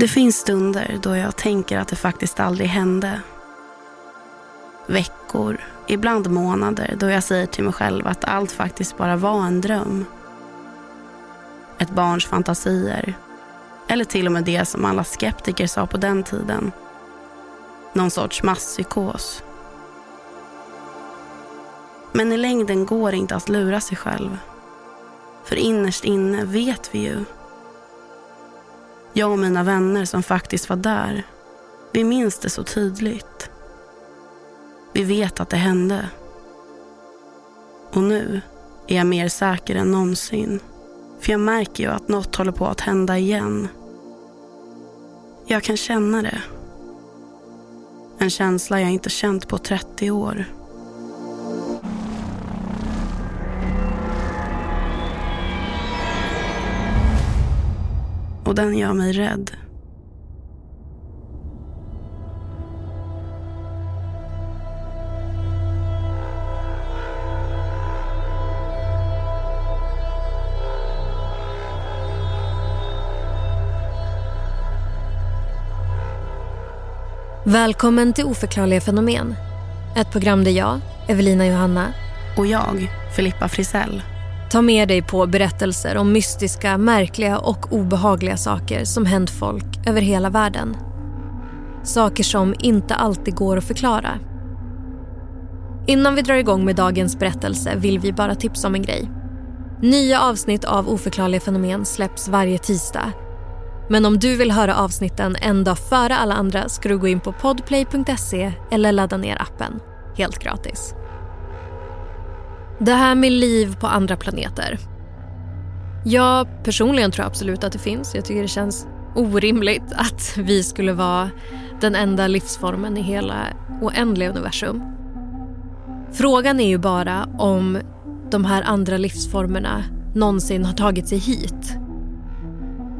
Det finns stunder då jag tänker att det faktiskt aldrig hände. Veckor, ibland månader, då jag säger till mig själv att allt faktiskt bara var en dröm. Ett barns fantasier. Eller till och med det som alla skeptiker sa på den tiden. Någon sorts masspsykos. Men i längden går det inte att lura sig själv. För innerst inne vet vi ju jag och mina vänner som faktiskt var där, vi minns det så tydligt. Vi vet att det hände. Och nu är jag mer säker än någonsin. För jag märker ju att något håller på att hända igen. Jag kan känna det. En känsla jag inte känt på 30 år. Den gör mig rädd. Välkommen till Oförklarliga fenomen. Ett program där jag, Evelina Johanna Och jag, Filippa Frisell, Ta med dig på berättelser om mystiska, märkliga och obehagliga saker som hänt folk över hela världen. Saker som inte alltid går att förklara. Innan vi drar igång med dagens berättelse vill vi bara tipsa om en grej. Nya avsnitt av Oförklarliga fenomen släpps varje tisdag. Men om du vill höra avsnitten en dag före alla andra ska du gå in på podplay.se eller ladda ner appen. Helt gratis. Det här med liv på andra planeter. Jag personligen tror absolut att det finns. Jag tycker det känns orimligt att vi skulle vara den enda livsformen i hela oändliga universum. Frågan är ju bara om de här andra livsformerna någonsin har tagit sig hit.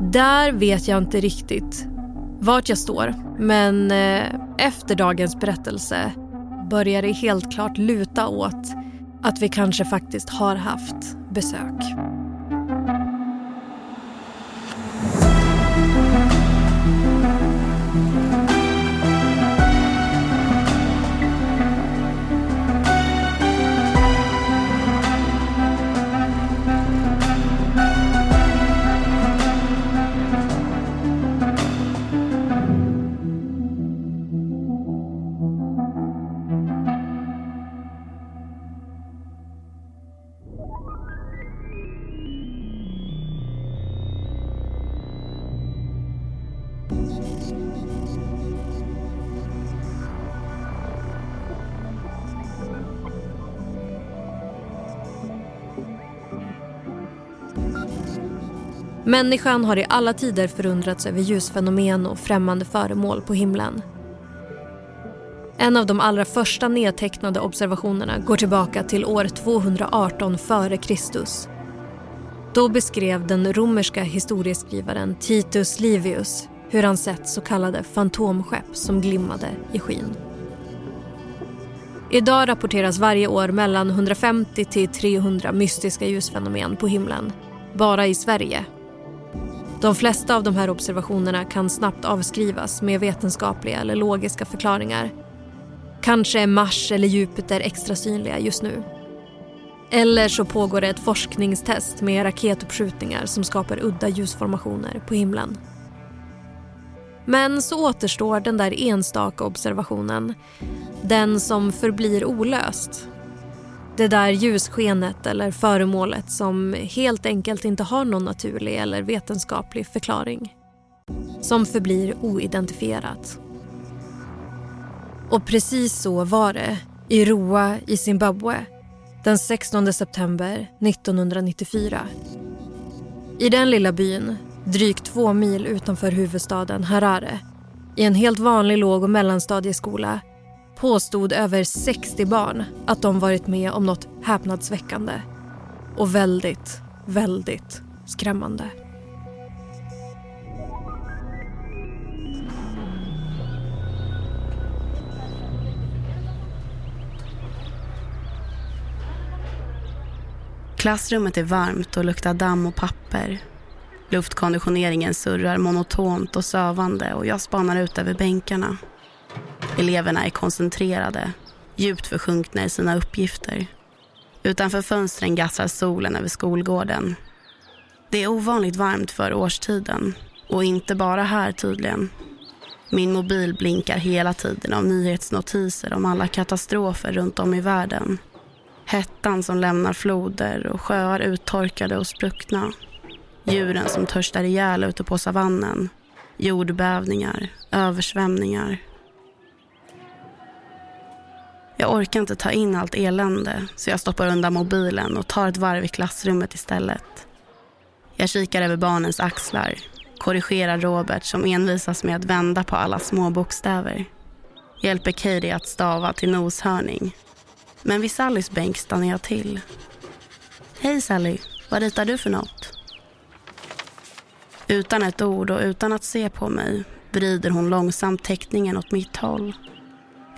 Där vet jag inte riktigt vart jag står men eh, efter dagens berättelse börjar det helt klart luta åt att vi kanske faktiskt har haft besök. Människan har i alla tider förundrats över ljusfenomen och främmande föremål på himlen. En av de allra första nedtecknade observationerna går tillbaka till år 218 f.Kr. Då beskrev den romerska historieskrivaren Titus Livius hur han sett så kallade fantomskepp som glimmade i skyn. Idag rapporteras varje år mellan 150 till 300 mystiska ljusfenomen på himlen, bara i Sverige de flesta av de här observationerna kan snabbt avskrivas med vetenskapliga eller logiska förklaringar. Kanske är Mars eller Jupiter extra synliga just nu. Eller så pågår det ett forskningstest med raketuppskjutningar som skapar udda ljusformationer på himlen. Men så återstår den där enstaka observationen. Den som förblir olöst det där ljusskenet eller föremålet som helt enkelt inte har någon naturlig eller vetenskaplig förklaring. Som förblir oidentifierat. Och precis så var det i Roa i Zimbabwe den 16 september 1994. I den lilla byn drygt två mil utanför huvudstaden Harare, i en helt vanlig låg och mellanstadieskola påstod över 60 barn att de varit med om något häpnadsväckande och väldigt, väldigt skrämmande. Klassrummet är varmt och luktar damm och papper. Luftkonditioneringen surrar monotont och sövande och jag spanar ut över bänkarna. Eleverna är koncentrerade, djupt försjunkna i sina uppgifter. Utanför fönstren gassar solen över skolgården. Det är ovanligt varmt för årstiden och inte bara här tydligen. Min mobil blinkar hela tiden av nyhetsnotiser om alla katastrofer runt om i världen. Hettan som lämnar floder och sjöar uttorkade och spruckna. Djuren som törstar ihjäl ute på savannen. Jordbävningar, översvämningar. Jag orkar inte ta in allt elände så jag stoppar undan mobilen och tar ett varv i klassrummet istället. Jag kikar över barnens axlar, korrigerar Robert som envisas med att vända på alla små bokstäver. Hjälper Katie att stava till noshörning. Men vid Sallys bänk stannar jag till. Hej Sally, vad ritar du för något? Utan ett ord och utan att se på mig vrider hon långsamt teckningen åt mitt håll.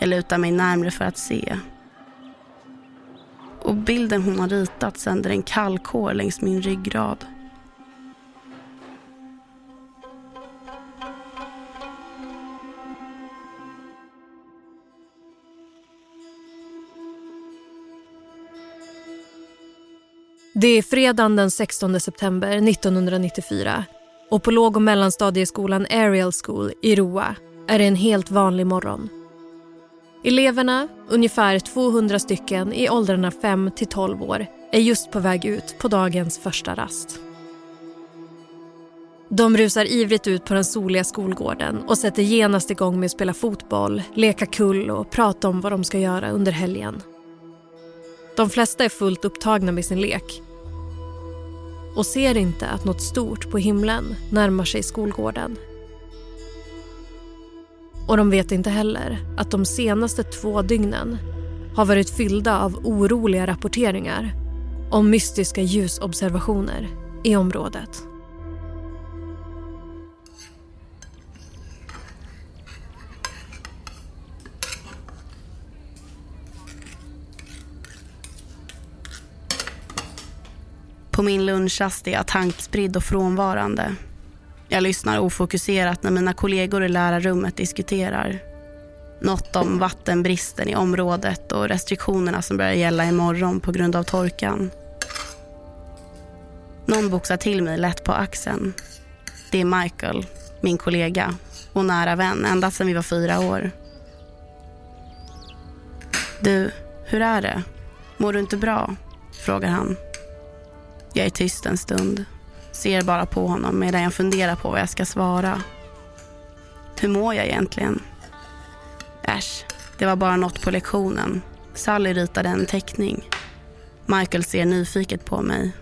Jag lutar mig närmre för att se. Och bilden hon har ritat sänder en kall kår längs min ryggrad. Det är fredagen den 16 september 1994 och på låg och mellanstadieskolan Ariel School i Roa är det en helt vanlig morgon. Eleverna, ungefär 200 stycken i åldrarna 5 till 12 år, är just på väg ut på dagens första rast. De rusar ivrigt ut på den soliga skolgården och sätter genast igång med att spela fotboll, leka kull och prata om vad de ska göra under helgen. De flesta är fullt upptagna med sin lek och ser inte att något stort på himlen närmar sig skolgården. Och de vet inte heller att de senaste två dygnen har varit fyllda av oroliga rapporteringar om mystiska ljusobservationer i området. På min lunchrast är jag tankspridd och frånvarande. Jag lyssnar ofokuserat när mina kollegor i lärarrummet diskuterar. Något om vattenbristen i området och restriktionerna som börjar gälla imorgon på grund av torkan. Någon boxar till mig lätt på axeln. Det är Michael, min kollega och nära vän ända sedan vi var fyra år. Du, hur är det? Mår du inte bra? frågar han. Jag är tyst en stund. Ser bara på honom medan jag funderar på vad jag ska svara. Hur mår jag egentligen? Äsch, det var bara något på lektionen. Sally ritade en teckning. Michael ser nyfiket på mig.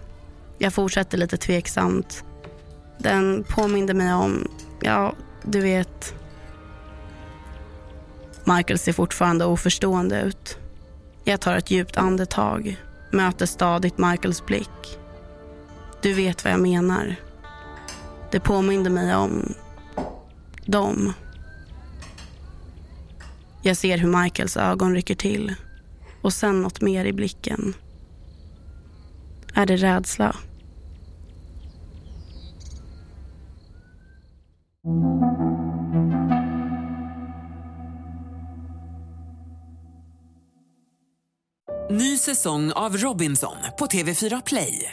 Jag fortsätter lite tveksamt. Den påminde mig om, ja, du vet. Michael ser fortfarande oförstående ut. Jag tar ett djupt andetag, möter stadigt Michaels blick. Du vet vad jag menar. Det påminde mig om dem. Jag ser hur Michaels ögon rycker till och sen något mer i blicken. Är det rädsla? Ny säsong av Robinson på TV4 Play.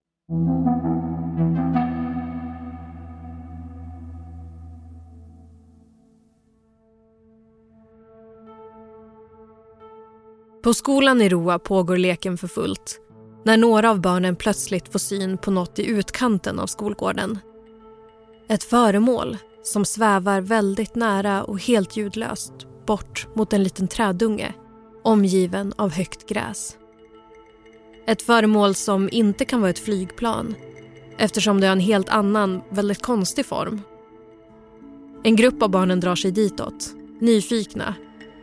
På skolan i Roa pågår leken för fullt när några av barnen plötsligt får syn på något i utkanten av skolgården. Ett föremål som svävar väldigt nära och helt ljudlöst bort mot en liten trädunge omgiven av högt gräs. Ett föremål som inte kan vara ett flygplan eftersom det har en helt annan, väldigt konstig form. En grupp av barnen drar sig ditåt, nyfikna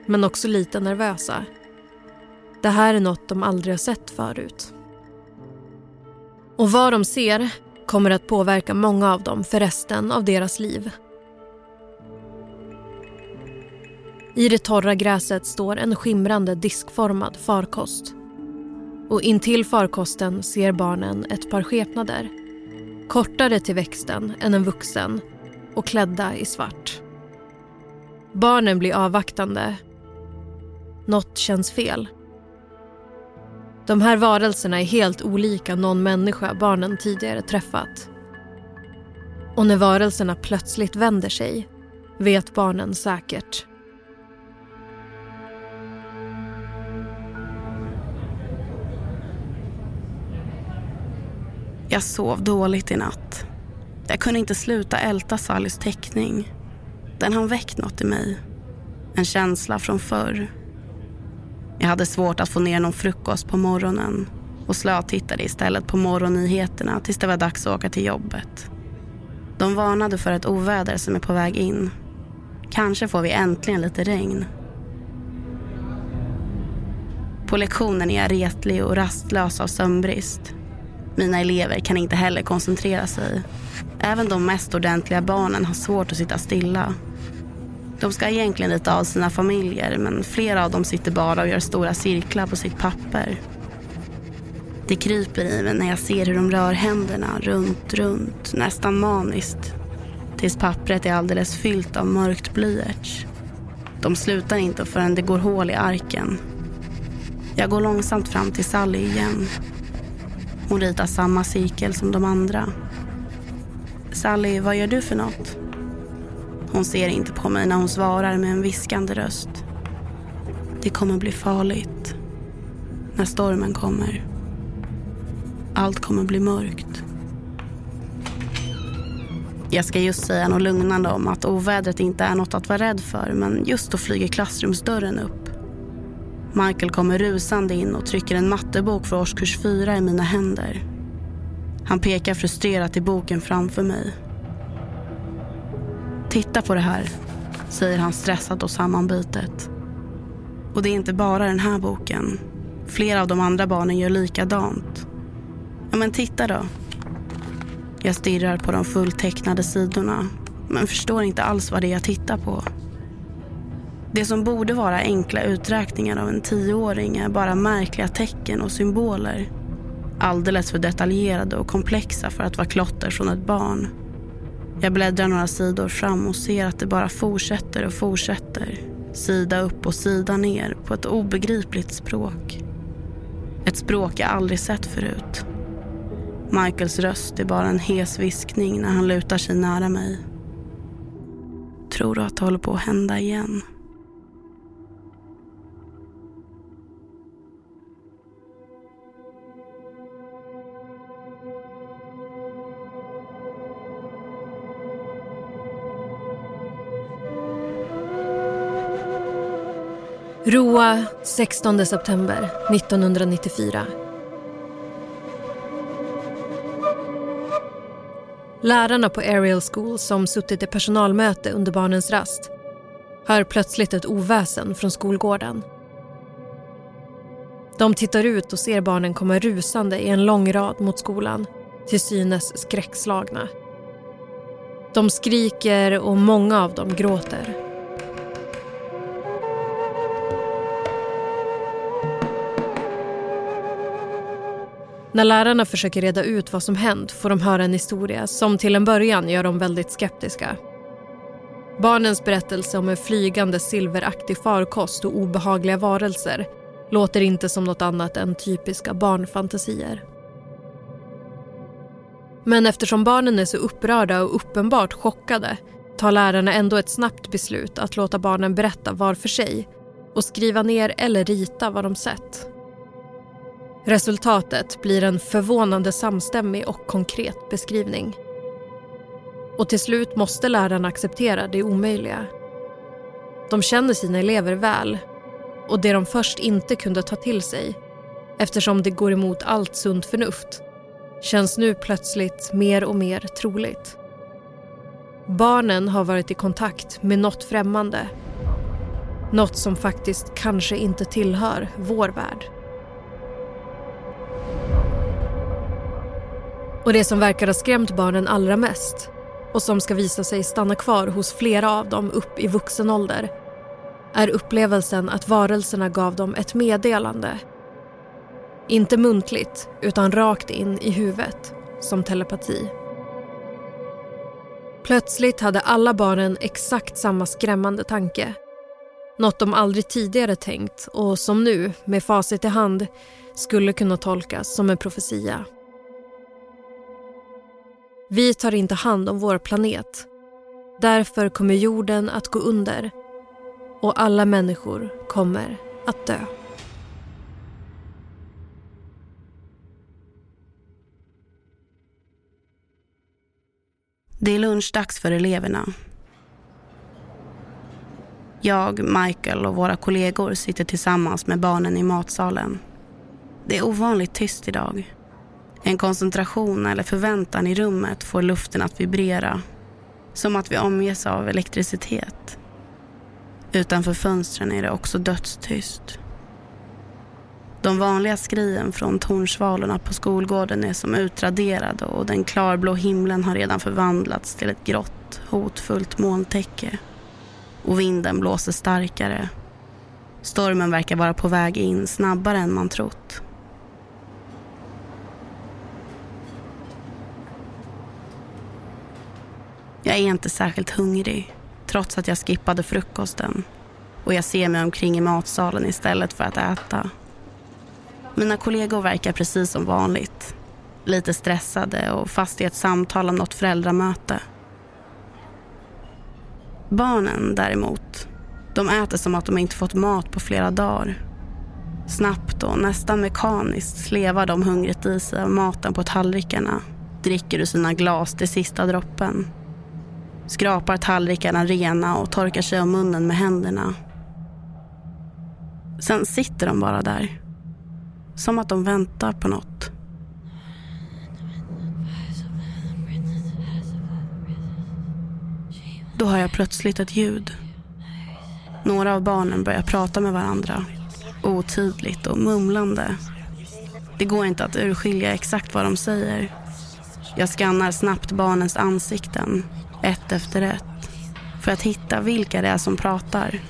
men också lite nervösa. Det här är något de aldrig har sett förut. Och vad de ser kommer att påverka många av dem för resten av deras liv. I det torra gräset står en skimrande diskformad farkost. Och intill farkosten ser barnen ett par skepnader. Kortare till växten än en vuxen och klädda i svart. Barnen blir avvaktande. Något känns fel. De här varelserna är helt olika någon människa barnen tidigare träffat. Och när varelserna plötsligt vänder sig vet barnen säkert. Jag sov dåligt i natt. Jag kunde inte sluta älta Sallys teckning. Den har väckt något i mig. En känsla från förr. Jag hade svårt att få ner någon frukost på morgonen och slötittade istället på morgonnyheterna tills det var dags att åka till jobbet. De varnade för ett oväder som är på väg in. Kanske får vi äntligen lite regn. På lektionen är jag retlig och rastlös av sömnbrist. Mina elever kan inte heller koncentrera sig. Även de mest ordentliga barnen har svårt att sitta stilla. De ska egentligen rita av sina familjer men flera av dem sitter bara och gör stora cirklar på sitt papper. Det kryper i mig när jag ser hur de rör händerna runt, runt, nästan maniskt. Tills pappret är alldeles fyllt av mörkt blyerts. De slutar inte förrän det går hål i arken. Jag går långsamt fram till Sally igen. Hon ritar samma cirkel som de andra. Sally, vad gör du för något? Hon ser inte på mig när hon svarar med en viskande röst. Det kommer bli farligt. När stormen kommer. Allt kommer bli mörkt. Jag ska just säga något lugnande om att ovädret inte är något att vara rädd för men just då flyger klassrumsdörren upp. Michael kommer rusande in och trycker en mattebok för årskurs fyra i mina händer. Han pekar frustrerat i boken framför mig. Titta på det här, säger han stressat och sammanbitet. Och det är inte bara den här boken. Flera av de andra barnen gör likadant. Ja, men titta då. Jag stirrar på de fulltecknade sidorna men förstår inte alls vad det är jag tittar på. Det som borde vara enkla uträkningar av en tioåring är bara märkliga tecken och symboler. Alldeles för detaljerade och komplexa för att vara klotter från ett barn. Jag bläddrar några sidor fram och ser att det bara fortsätter och fortsätter. Sida upp och sida ner på ett obegripligt språk. Ett språk jag aldrig sett förut. Michaels röst är bara en hes viskning när han lutar sig nära mig. Tror du att det håller på att hända igen? Roa, 16 september 1994. Lärarna på Ariel School som suttit i personalmöte under barnens rast hör plötsligt ett oväsen från skolgården. De tittar ut och ser barnen komma rusande i en lång rad mot skolan, till synes skräckslagna. De skriker och många av dem gråter. När lärarna försöker reda ut vad som hänt får de höra en historia som till en början gör dem väldigt skeptiska. Barnens berättelse om en flygande silveraktig farkost och obehagliga varelser låter inte som något annat än typiska barnfantasier. Men eftersom barnen är så upprörda och uppenbart chockade tar lärarna ändå ett snabbt beslut att låta barnen berätta var för sig och skriva ner eller rita vad de sett. Resultatet blir en förvånande samstämmig och konkret beskrivning. Och till slut måste lärarna acceptera det omöjliga. De känner sina elever väl och det de först inte kunde ta till sig eftersom det går emot allt sunt förnuft känns nu plötsligt mer och mer troligt. Barnen har varit i kontakt med något främmande. Något som faktiskt kanske inte tillhör vår värld. Och det som verkar ha skrämt barnen allra mest och som ska visa sig stanna kvar hos flera av dem upp i vuxen ålder är upplevelsen att varelserna gav dem ett meddelande. Inte muntligt, utan rakt in i huvudet, som telepati. Plötsligt hade alla barnen exakt samma skrämmande tanke. Något de aldrig tidigare tänkt och som nu, med facit i hand, skulle kunna tolkas som en profetia. Vi tar inte hand om vår planet. Därför kommer jorden att gå under och alla människor kommer att dö. Det är lunchdags för eleverna. Jag, Michael och våra kollegor sitter tillsammans med barnen i matsalen. Det är ovanligt tyst idag. En koncentration eller förväntan i rummet får luften att vibrera. Som att vi omges av elektricitet. Utanför fönstren är det också dödstyst. De vanliga skrien från tornsvalorna på skolgården är som utraderade och den klarblå himlen har redan förvandlats till ett grått, hotfullt molntäcke. Och vinden blåser starkare. Stormen verkar vara på väg in snabbare än man trott. Jag är inte särskilt hungrig, trots att jag skippade frukosten. Och jag ser mig omkring i matsalen istället för att äta. Mina kollegor verkar precis som vanligt. Lite stressade och fast i ett samtal om något föräldramöte. Barnen däremot, de äter som att de inte fått mat på flera dagar. Snabbt och nästan mekaniskt slevar de hungrigt i sig av maten på tallrikarna. Dricker ur sina glas till sista droppen. Skrapar tallrikarna rena och torkar sig om munnen med händerna. Sen sitter de bara där som att de väntar på något. Då hör jag plötsligt ett ljud. Några av barnen börjar prata med varandra. Otydligt och mumlande. Det går inte att urskilja exakt vad de säger. Jag skannar snabbt barnens ansikten, ett efter ett för att hitta vilka det är som pratar.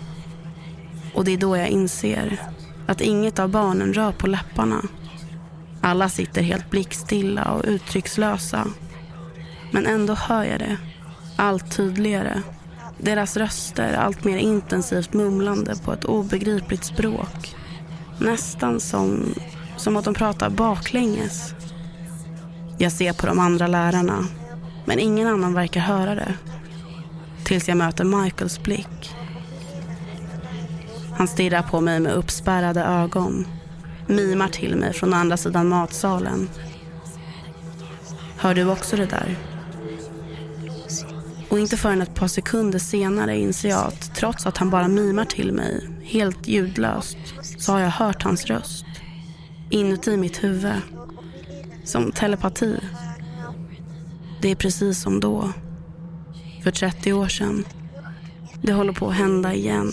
Och det är då jag inser att inget av barnen rör på läpparna. Alla sitter helt blickstilla och uttryckslösa. Men ändå hör jag det, allt tydligare. Deras röster allt mer intensivt mumlande på ett obegripligt språk. Nästan som, som att de pratar baklänges. Jag ser på de andra lärarna, men ingen annan verkar höra det. Tills jag möter Michaels blick. Han stirrar på mig med uppspärrade ögon. Mimar till mig från andra sidan matsalen. Hör du också det där? Och inte förrän ett par sekunder senare inser jag att trots att han bara mimar till mig, helt ljudlöst, så har jag hört hans röst. Inuti mitt huvud. Som telepati. Det är precis som då. För 30 år sedan. Det håller på att hända igen.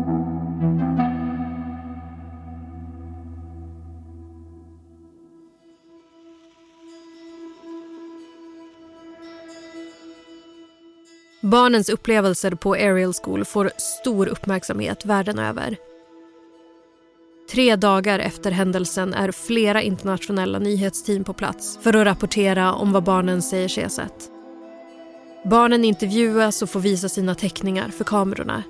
Barnens upplevelser på Ariel School får stor uppmärksamhet världen över. Tre dagar efter händelsen är flera internationella nyhetsteam på plats för att rapportera om vad barnen säger sig ha sett. Barnen intervjuas och får visa sina teckningar för kamerorna.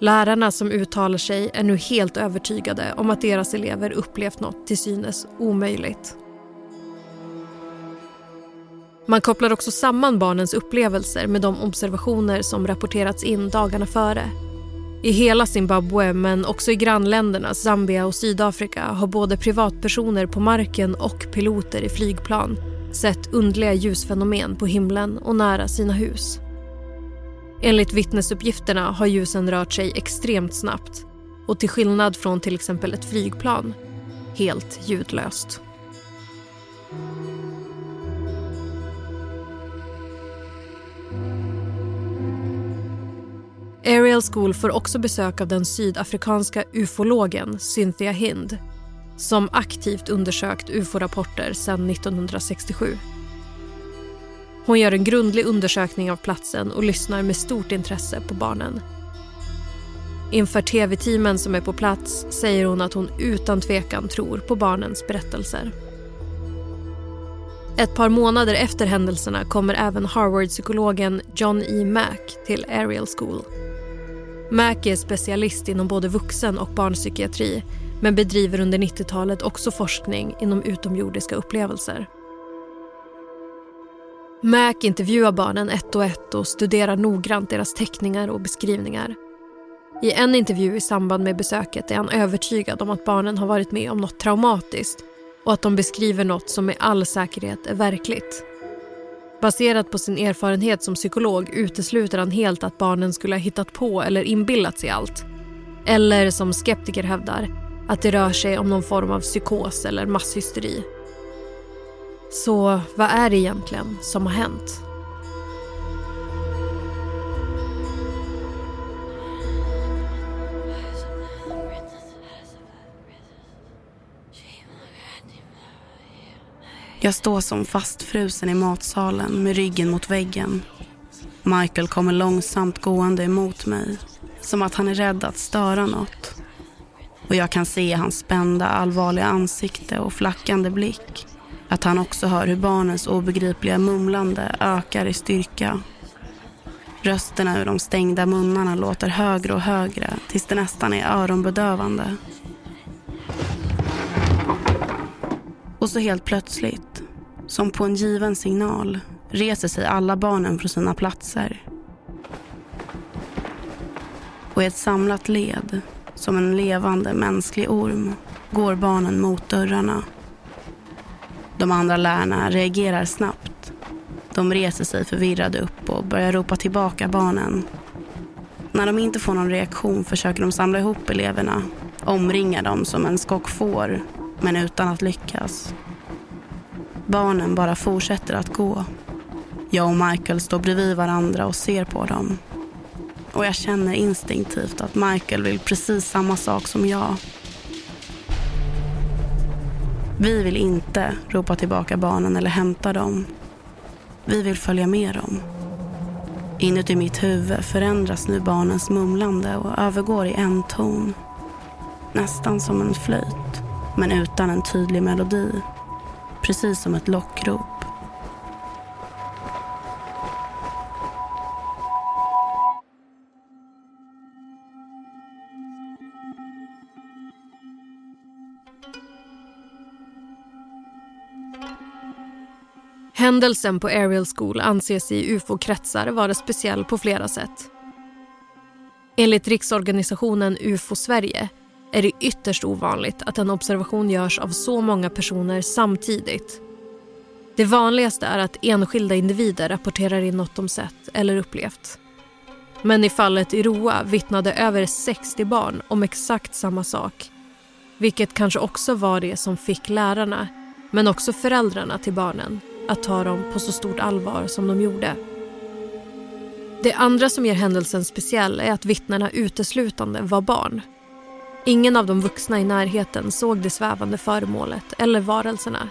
Lärarna som uttalar sig är nu helt övertygade om att deras elever upplevt något till synes omöjligt. Man kopplar också samman barnens upplevelser med de observationer som rapporterats in dagarna före. I hela Zimbabwe, men också i grannländerna Zambia och Sydafrika har både privatpersoner på marken och piloter i flygplan sett undliga ljusfenomen på himlen och nära sina hus. Enligt vittnesuppgifterna har ljusen rört sig extremt snabbt och till skillnad från till exempel ett flygplan, helt ljudlöst. Ariel School får också besök av den sydafrikanska ufologen Cynthia Hind som aktivt undersökt ufo-rapporter sedan 1967. Hon gör en grundlig undersökning av platsen och lyssnar med stort intresse på barnen. Inför tv-teamen som är på plats säger hon att hon utan tvekan tror på barnens berättelser. Ett par månader efter händelserna kommer även Harvard-psykologen John E. Mack till Ariel School. Mack är specialist inom både vuxen och barnpsykiatri men bedriver under 90-talet också forskning inom utomjordiska upplevelser. Mac intervjuar barnen ett och ett och studerar noggrant deras teckningar och beskrivningar. I en intervju i samband med besöket är han övertygad om att barnen har varit med om något traumatiskt och att de beskriver något som med all säkerhet är verkligt. Baserat på sin erfarenhet som psykolog utesluter han helt att barnen skulle ha hittat på eller inbillat sig allt. Eller som skeptiker hävdar, att det rör sig om någon form av psykos eller masshysteri. Så vad är det egentligen som har hänt? Jag står som fastfrusen i matsalen med ryggen mot väggen. Michael kommer långsamt gående emot mig. Som att han är rädd att störa något. Och jag kan se hans spända, allvarliga ansikte och flackande blick. Att han också hör hur barnens obegripliga mumlande ökar i styrka. Rösterna ur de stängda munnarna låter högre och högre tills det nästan är öronbedövande. Och så helt plötsligt, som på en given signal, reser sig alla barnen från sina platser. Och i ett samlat led, som en levande mänsklig orm, går barnen mot dörrarna. De andra lärarna reagerar snabbt. De reser sig förvirrade upp och börjar ropa tillbaka barnen. När de inte får någon reaktion försöker de samla ihop eleverna, omringa dem som en skock får men utan att lyckas. Barnen bara fortsätter att gå. Jag och Michael står bredvid varandra och ser på dem. Och jag känner instinktivt att Michael vill precis samma sak som jag. Vi vill inte ropa tillbaka barnen eller hämta dem. Vi vill följa med dem. Inuti mitt huvud förändras nu barnens mumlande och övergår i en ton. Nästan som en flöjt men utan en tydlig melodi. Precis som ett lockrop. Händelsen på Ariel School anses i ufo-kretsar vara speciell på flera sätt. Enligt riksorganisationen UFO Sverige är det ytterst ovanligt att en observation görs av så många personer samtidigt. Det vanligaste är att enskilda individer rapporterar in något de sett eller upplevt. Men i fallet i Roa vittnade över 60 barn om exakt samma sak. Vilket kanske också var det som fick lärarna, men också föräldrarna till barnen, att ta dem på så stort allvar som de gjorde. Det andra som gör händelsen speciell är att vittnena uteslutande var barn. Ingen av de vuxna i närheten såg det svävande föremålet eller varelserna.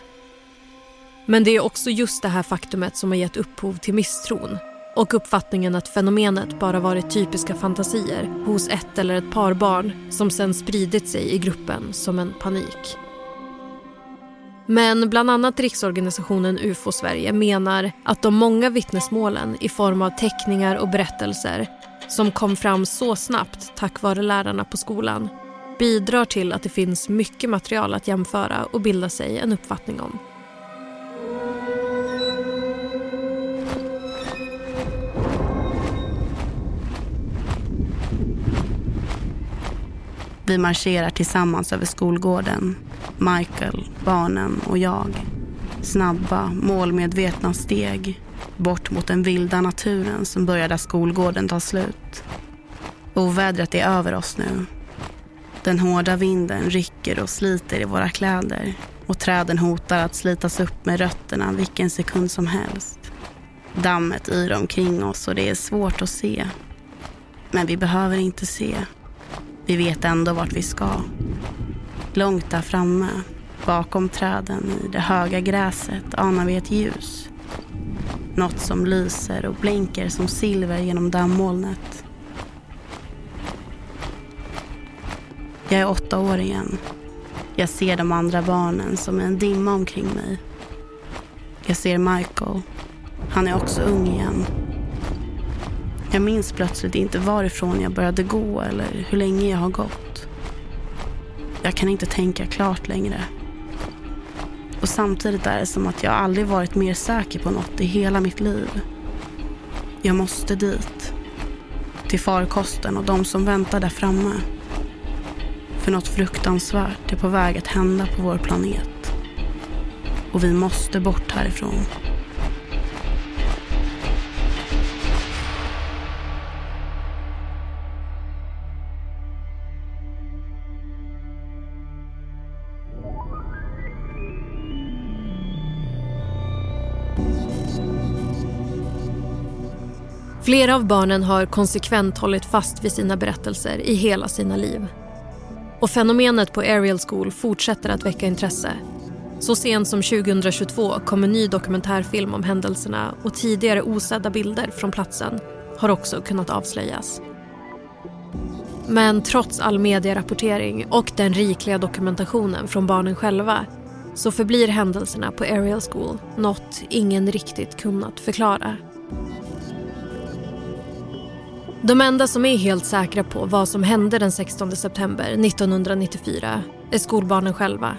Men det är också just det här faktumet som har gett upphov till misstron och uppfattningen att fenomenet bara varit typiska fantasier hos ett eller ett par barn som sen spridit sig i gruppen som en panik. Men bland annat riksorganisationen UFO Sverige menar att de många vittnesmålen i form av teckningar och berättelser som kom fram så snabbt tack vare lärarna på skolan bidrar till att det finns mycket material att jämföra och bilda sig en uppfattning om. Vi marscherar tillsammans över skolgården. Michael, barnen och jag. Snabba, målmedvetna steg bort mot den vilda naturen som börjar där skolgården tar slut. Ovädret är över oss nu. Den hårda vinden rycker och sliter i våra kläder och träden hotar att slitas upp med rötterna vilken sekund som helst. Dammet yr omkring oss och det är svårt att se. Men vi behöver inte se. Vi vet ändå vart vi ska. Långt där framme, bakom träden i det höga gräset anar vi ett ljus. Något som lyser och blänker som silver genom dammolnet. Jag är åtta år igen. Jag ser de andra barnen som en dimma omkring mig. Jag ser Michael. Han är också ung igen. Jag minns plötsligt inte varifrån jag började gå eller hur länge jag har gått. Jag kan inte tänka klart längre. Och samtidigt är det som att jag aldrig varit mer säker på något i hela mitt liv. Jag måste dit. Till farkosten och de som väntar där framme. För något fruktansvärt är på väg att hända på vår planet. Och vi måste bort härifrån. Flera av barnen har konsekvent hållit fast vid sina berättelser i hela sina liv. Och fenomenet på Ariel School fortsätter att väcka intresse. Så sent som 2022 kom en ny dokumentärfilm om händelserna och tidigare osedda bilder från platsen har också kunnat avslöjas. Men trots all medierapportering och den rikliga dokumentationen från barnen själva så förblir händelserna på Ariel School något ingen riktigt kunnat förklara. De enda som är helt säkra på vad som hände den 16 september 1994 är skolbarnen själva.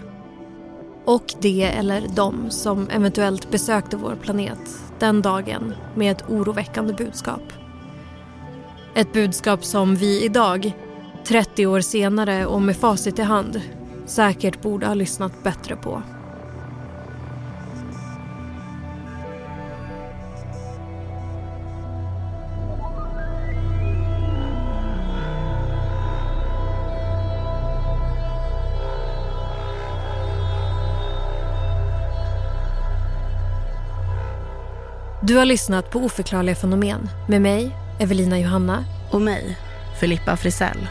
Och det eller de som eventuellt besökte vår planet den dagen med ett oroväckande budskap. Ett budskap som vi idag, 30 år senare och med facit i hand, säkert borde ha lyssnat bättre på. Du har lyssnat på Oförklarliga fenomen med mig, Evelina Johanna. Och mig, Filippa Frisell.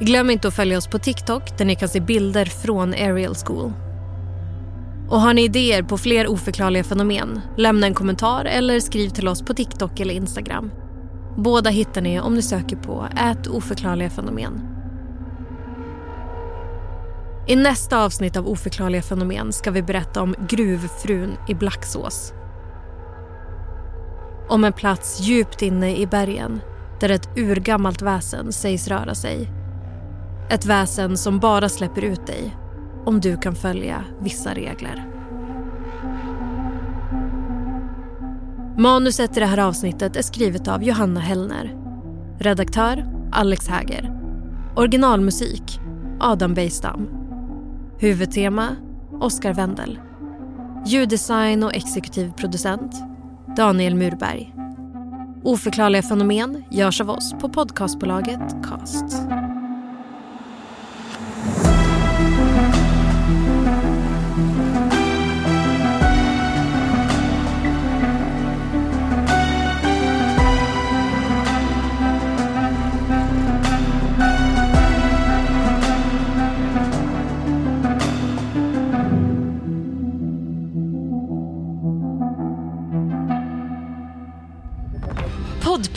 Glöm inte att följa oss på TikTok där ni kan se bilder från Ariel School. Och har ni idéer på fler oförklarliga fenomen, lämna en kommentar eller skriv till oss på TikTok eller Instagram. Båda hittar ni om ni söker på ät oförklarliga fenomen. I nästa avsnitt av Oförklarliga fenomen ska vi berätta om gruvfrun i Blacksås. Om en plats djupt inne i bergen där ett urgammalt väsen sägs röra sig. Ett väsen som bara släpper ut dig om du kan följa vissa regler. Manuset i det här avsnittet är skrivet av Johanna Hellner. Redaktör Alex Häger. Originalmusik Adam Bejstam. Huvudtema Oscar Wendel. Ljuddesign och exekutiv producent Daniel Murberg. Oförklarliga fenomen görs av oss på podcastbolaget Cast.